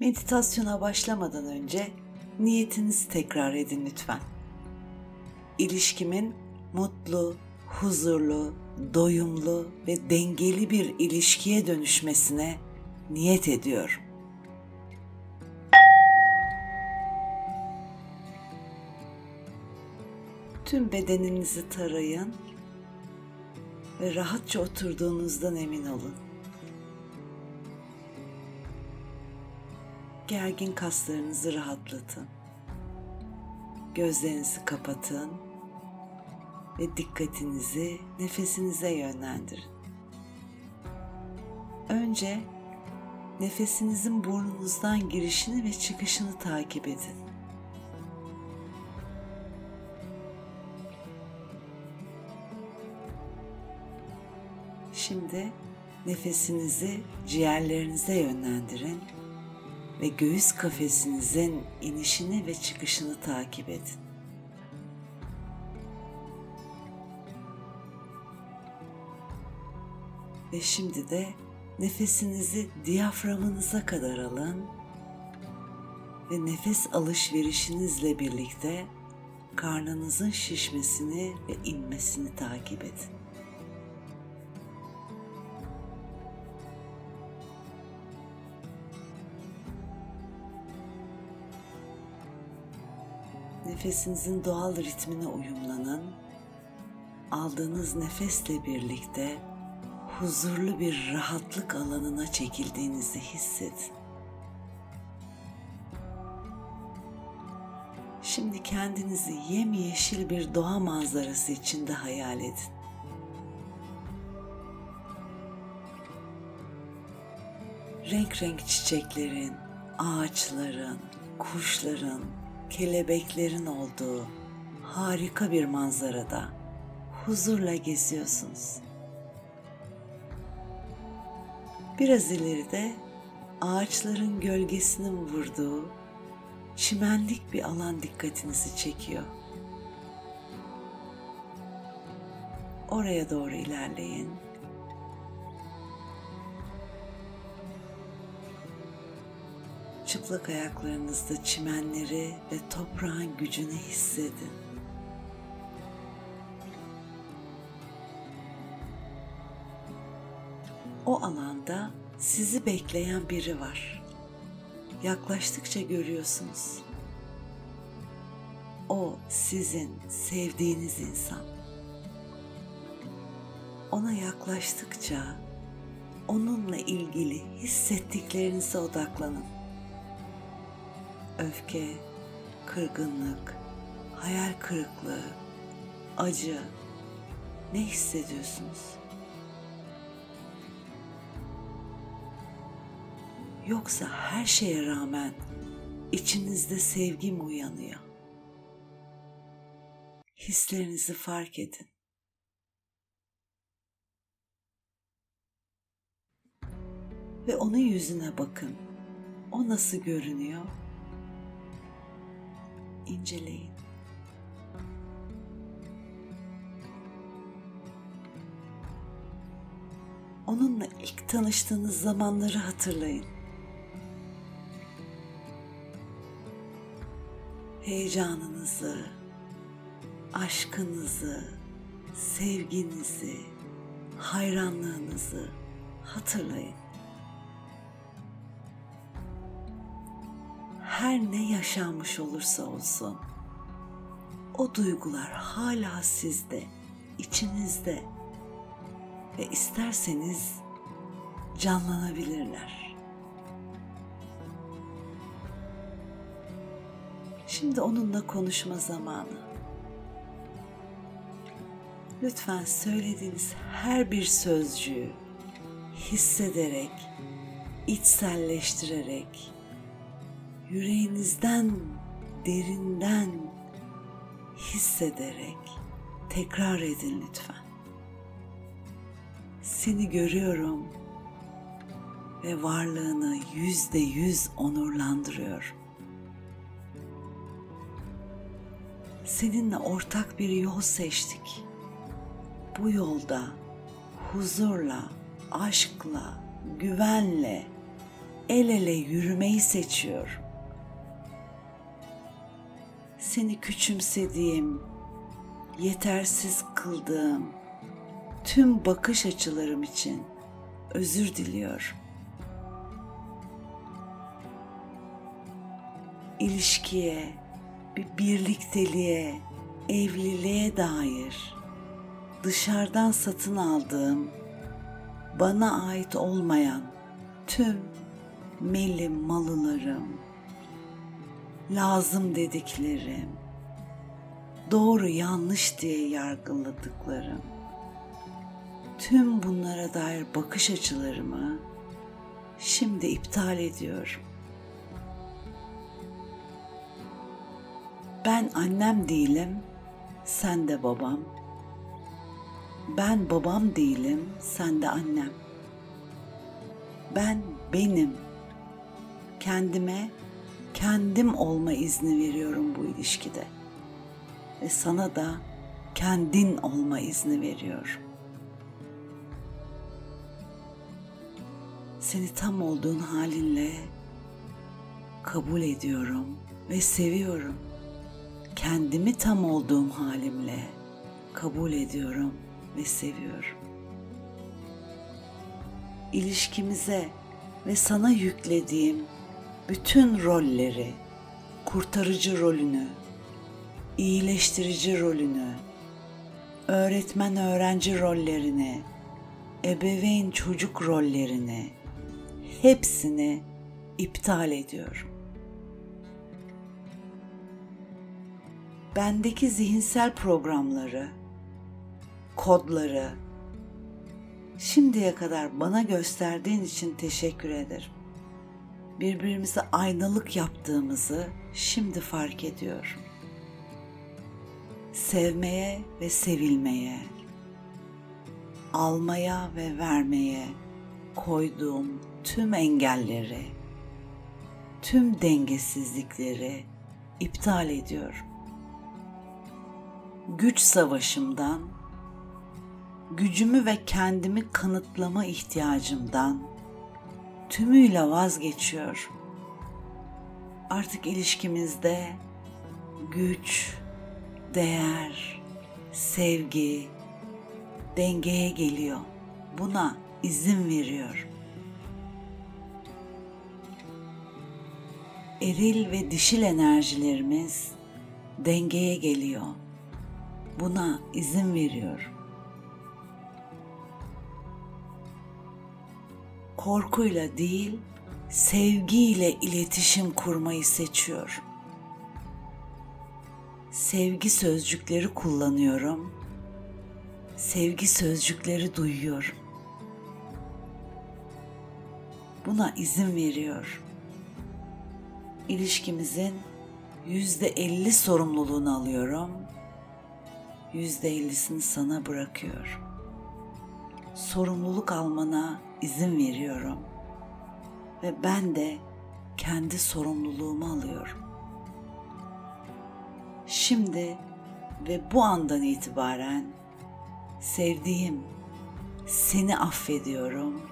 Meditasyona başlamadan önce niyetinizi tekrar edin lütfen. İlişkimin mutlu, huzurlu, doyumlu ve dengeli bir ilişkiye dönüşmesine niyet ediyorum. Tüm bedeninizi tarayın ve rahatça oturduğunuzdan emin olun. Gergin kaslarınızı rahatlatın. Gözlerinizi kapatın ve dikkatinizi nefesinize yönlendirin. Önce nefesinizin burnunuzdan girişini ve çıkışını takip edin. Şimdi nefesinizi ciğerlerinize yönlendirin ve göğüs kafesinizin inişini ve çıkışını takip edin. Ve şimdi de nefesinizi diyaframınıza kadar alın ve nefes alışverişinizle birlikte karnınızın şişmesini ve inmesini takip edin. Nefesinizin doğal ritmine uyumlanın. Aldığınız nefesle birlikte huzurlu bir rahatlık alanına çekildiğinizi hissedin. Şimdi kendinizi yemyeşil bir doğa manzarası içinde hayal edin. Renk renk çiçeklerin, ağaçların, kuşların, kelebeklerin olduğu harika bir manzarada huzurla geziyorsunuz. Biraz ileride ağaçların gölgesinin vurduğu çimenlik bir alan dikkatinizi çekiyor. Oraya doğru ilerleyin. Çıplak ayaklarınızda çimenleri ve toprağın gücünü hissedin. O alanda sizi bekleyen biri var. Yaklaştıkça görüyorsunuz. O sizin sevdiğiniz insan. Ona yaklaştıkça onunla ilgili hissettiklerinize odaklanın. Öfke, kırgınlık, hayal kırıklığı, acı ne hissediyorsunuz? Yoksa her şeye rağmen içinizde sevgi mi uyanıyor? Hislerinizi fark edin. Ve onun yüzüne bakın. O nasıl görünüyor? İnceleyin. Onunla ilk tanıştığınız zamanları hatırlayın. heyecanınızı, aşkınızı, sevginizi, hayranlığınızı hatırlayın. Her ne yaşanmış olursa olsun o duygular hala sizde, içinizde ve isterseniz canlanabilirler. Şimdi onunla konuşma zamanı. Lütfen söylediğiniz her bir sözcüğü hissederek, içselleştirerek, yüreğinizden, derinden hissederek tekrar edin lütfen. Seni görüyorum ve varlığını yüzde yüz onurlandırıyorum. seninle ortak bir yol seçtik. Bu yolda huzurla, aşkla, güvenle, el ele yürümeyi seçiyorum. Seni küçümsediğim, yetersiz kıldığım tüm bakış açılarım için özür diliyorum. İlişkiye, bir birlikteliğe, evliliğe dair dışarıdan satın aldığım, bana ait olmayan tüm melim malılarım, lazım dediklerim, doğru yanlış diye yargıladıklarım, tüm bunlara dair bakış açılarımı şimdi iptal ediyorum. Ben annem değilim, sen de babam. Ben babam değilim, sen de annem. Ben benim. Kendime kendim olma izni veriyorum bu ilişkide. Ve sana da kendin olma izni veriyorum. Seni tam olduğun halinle kabul ediyorum ve seviyorum. Kendimi tam olduğum halimle kabul ediyorum ve seviyorum. İlişkimize ve sana yüklediğim bütün rolleri, kurtarıcı rolünü, iyileştirici rolünü, öğretmen öğrenci rollerini, ebeveyn çocuk rollerini hepsini iptal ediyorum. Bendeki zihinsel programları, kodları şimdiye kadar bana gösterdiğin için teşekkür ederim. Birbirimize aynalık yaptığımızı şimdi fark ediyorum. Sevmeye ve sevilmeye, almaya ve vermeye koyduğum tüm engelleri, tüm dengesizlikleri iptal ediyorum. Güç savaşımdan, gücümü ve kendimi kanıtlama ihtiyacımdan tümüyle vazgeçiyor. Artık ilişkimizde güç, değer, sevgi dengeye geliyor. Buna izin veriyor. Eril ve dişil enerjilerimiz dengeye geliyor. Buna izin veriyor. Korkuyla değil, sevgiyle iletişim kurmayı seçiyor. Sevgi sözcükleri kullanıyorum. Sevgi sözcükleri duyuyorum. Buna izin veriyor. İlişkimizin yüzde elli sorumluluğunu alıyorum. Yüzde ellisini sana bırakıyorum. Sorumluluk almana izin veriyorum. Ve ben de kendi sorumluluğumu alıyorum. Şimdi ve bu andan itibaren sevdiğim seni affediyorum.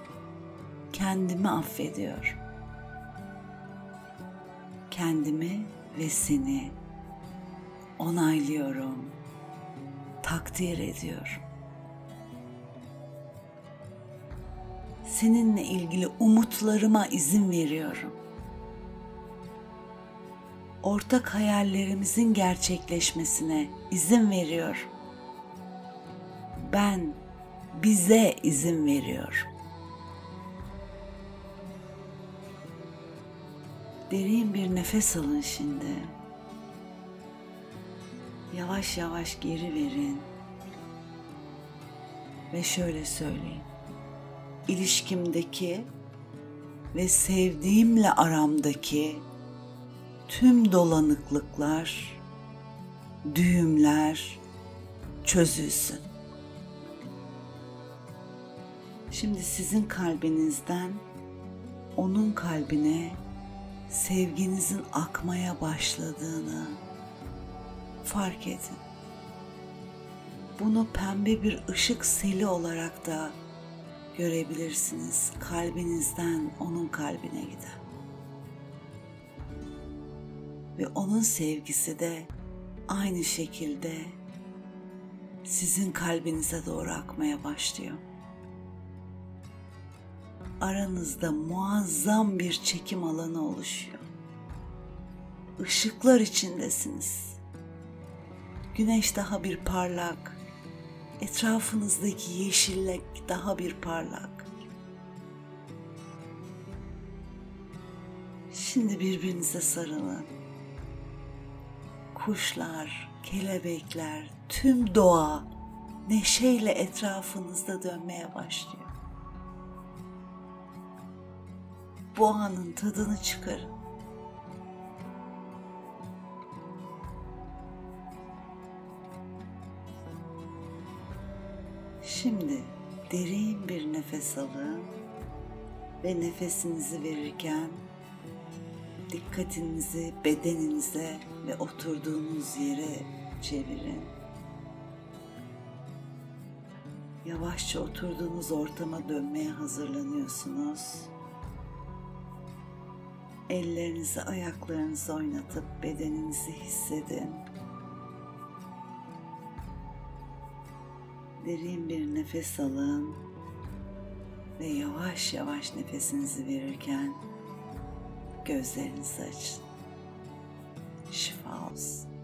Kendimi affediyorum. Kendimi ve seni onaylıyorum. Takdir ediyorum. Seninle ilgili umutlarıma izin veriyorum. Ortak hayallerimizin gerçekleşmesine izin veriyorum. Ben bize izin veriyorum. Derin bir nefes alın şimdi. Yavaş yavaş geri verin. Ve şöyle söyleyin. İlişkimdeki ve sevdiğimle aramdaki tüm dolanıklıklar, düğümler çözülsün. Şimdi sizin kalbinizden onun kalbine sevginizin akmaya başladığını fark edin. Bunu pembe bir ışık seli olarak da görebilirsiniz kalbinizden onun kalbine giden. Ve onun sevgisi de aynı şekilde sizin kalbinize doğru akmaya başlıyor. Aranızda muazzam bir çekim alanı oluşuyor. Işıklar içindesiniz. Güneş daha bir parlak, etrafınızdaki yeşillik daha bir parlak. Şimdi birbirinize sarılın. Kuşlar, kelebekler, tüm doğa neşeyle etrafınızda dönmeye başlıyor. Bu anın tadını çıkarın. Şimdi derin bir nefes alın ve nefesinizi verirken dikkatinizi bedeninize ve oturduğunuz yere çevirin. Yavaşça oturduğunuz ortama dönmeye hazırlanıyorsunuz. Ellerinizi ayaklarınızı oynatıp bedeninizi hissedin. Derin bir nefes alın ve yavaş yavaş nefesinizi verirken gözlerinizi açın. Şifa olsun.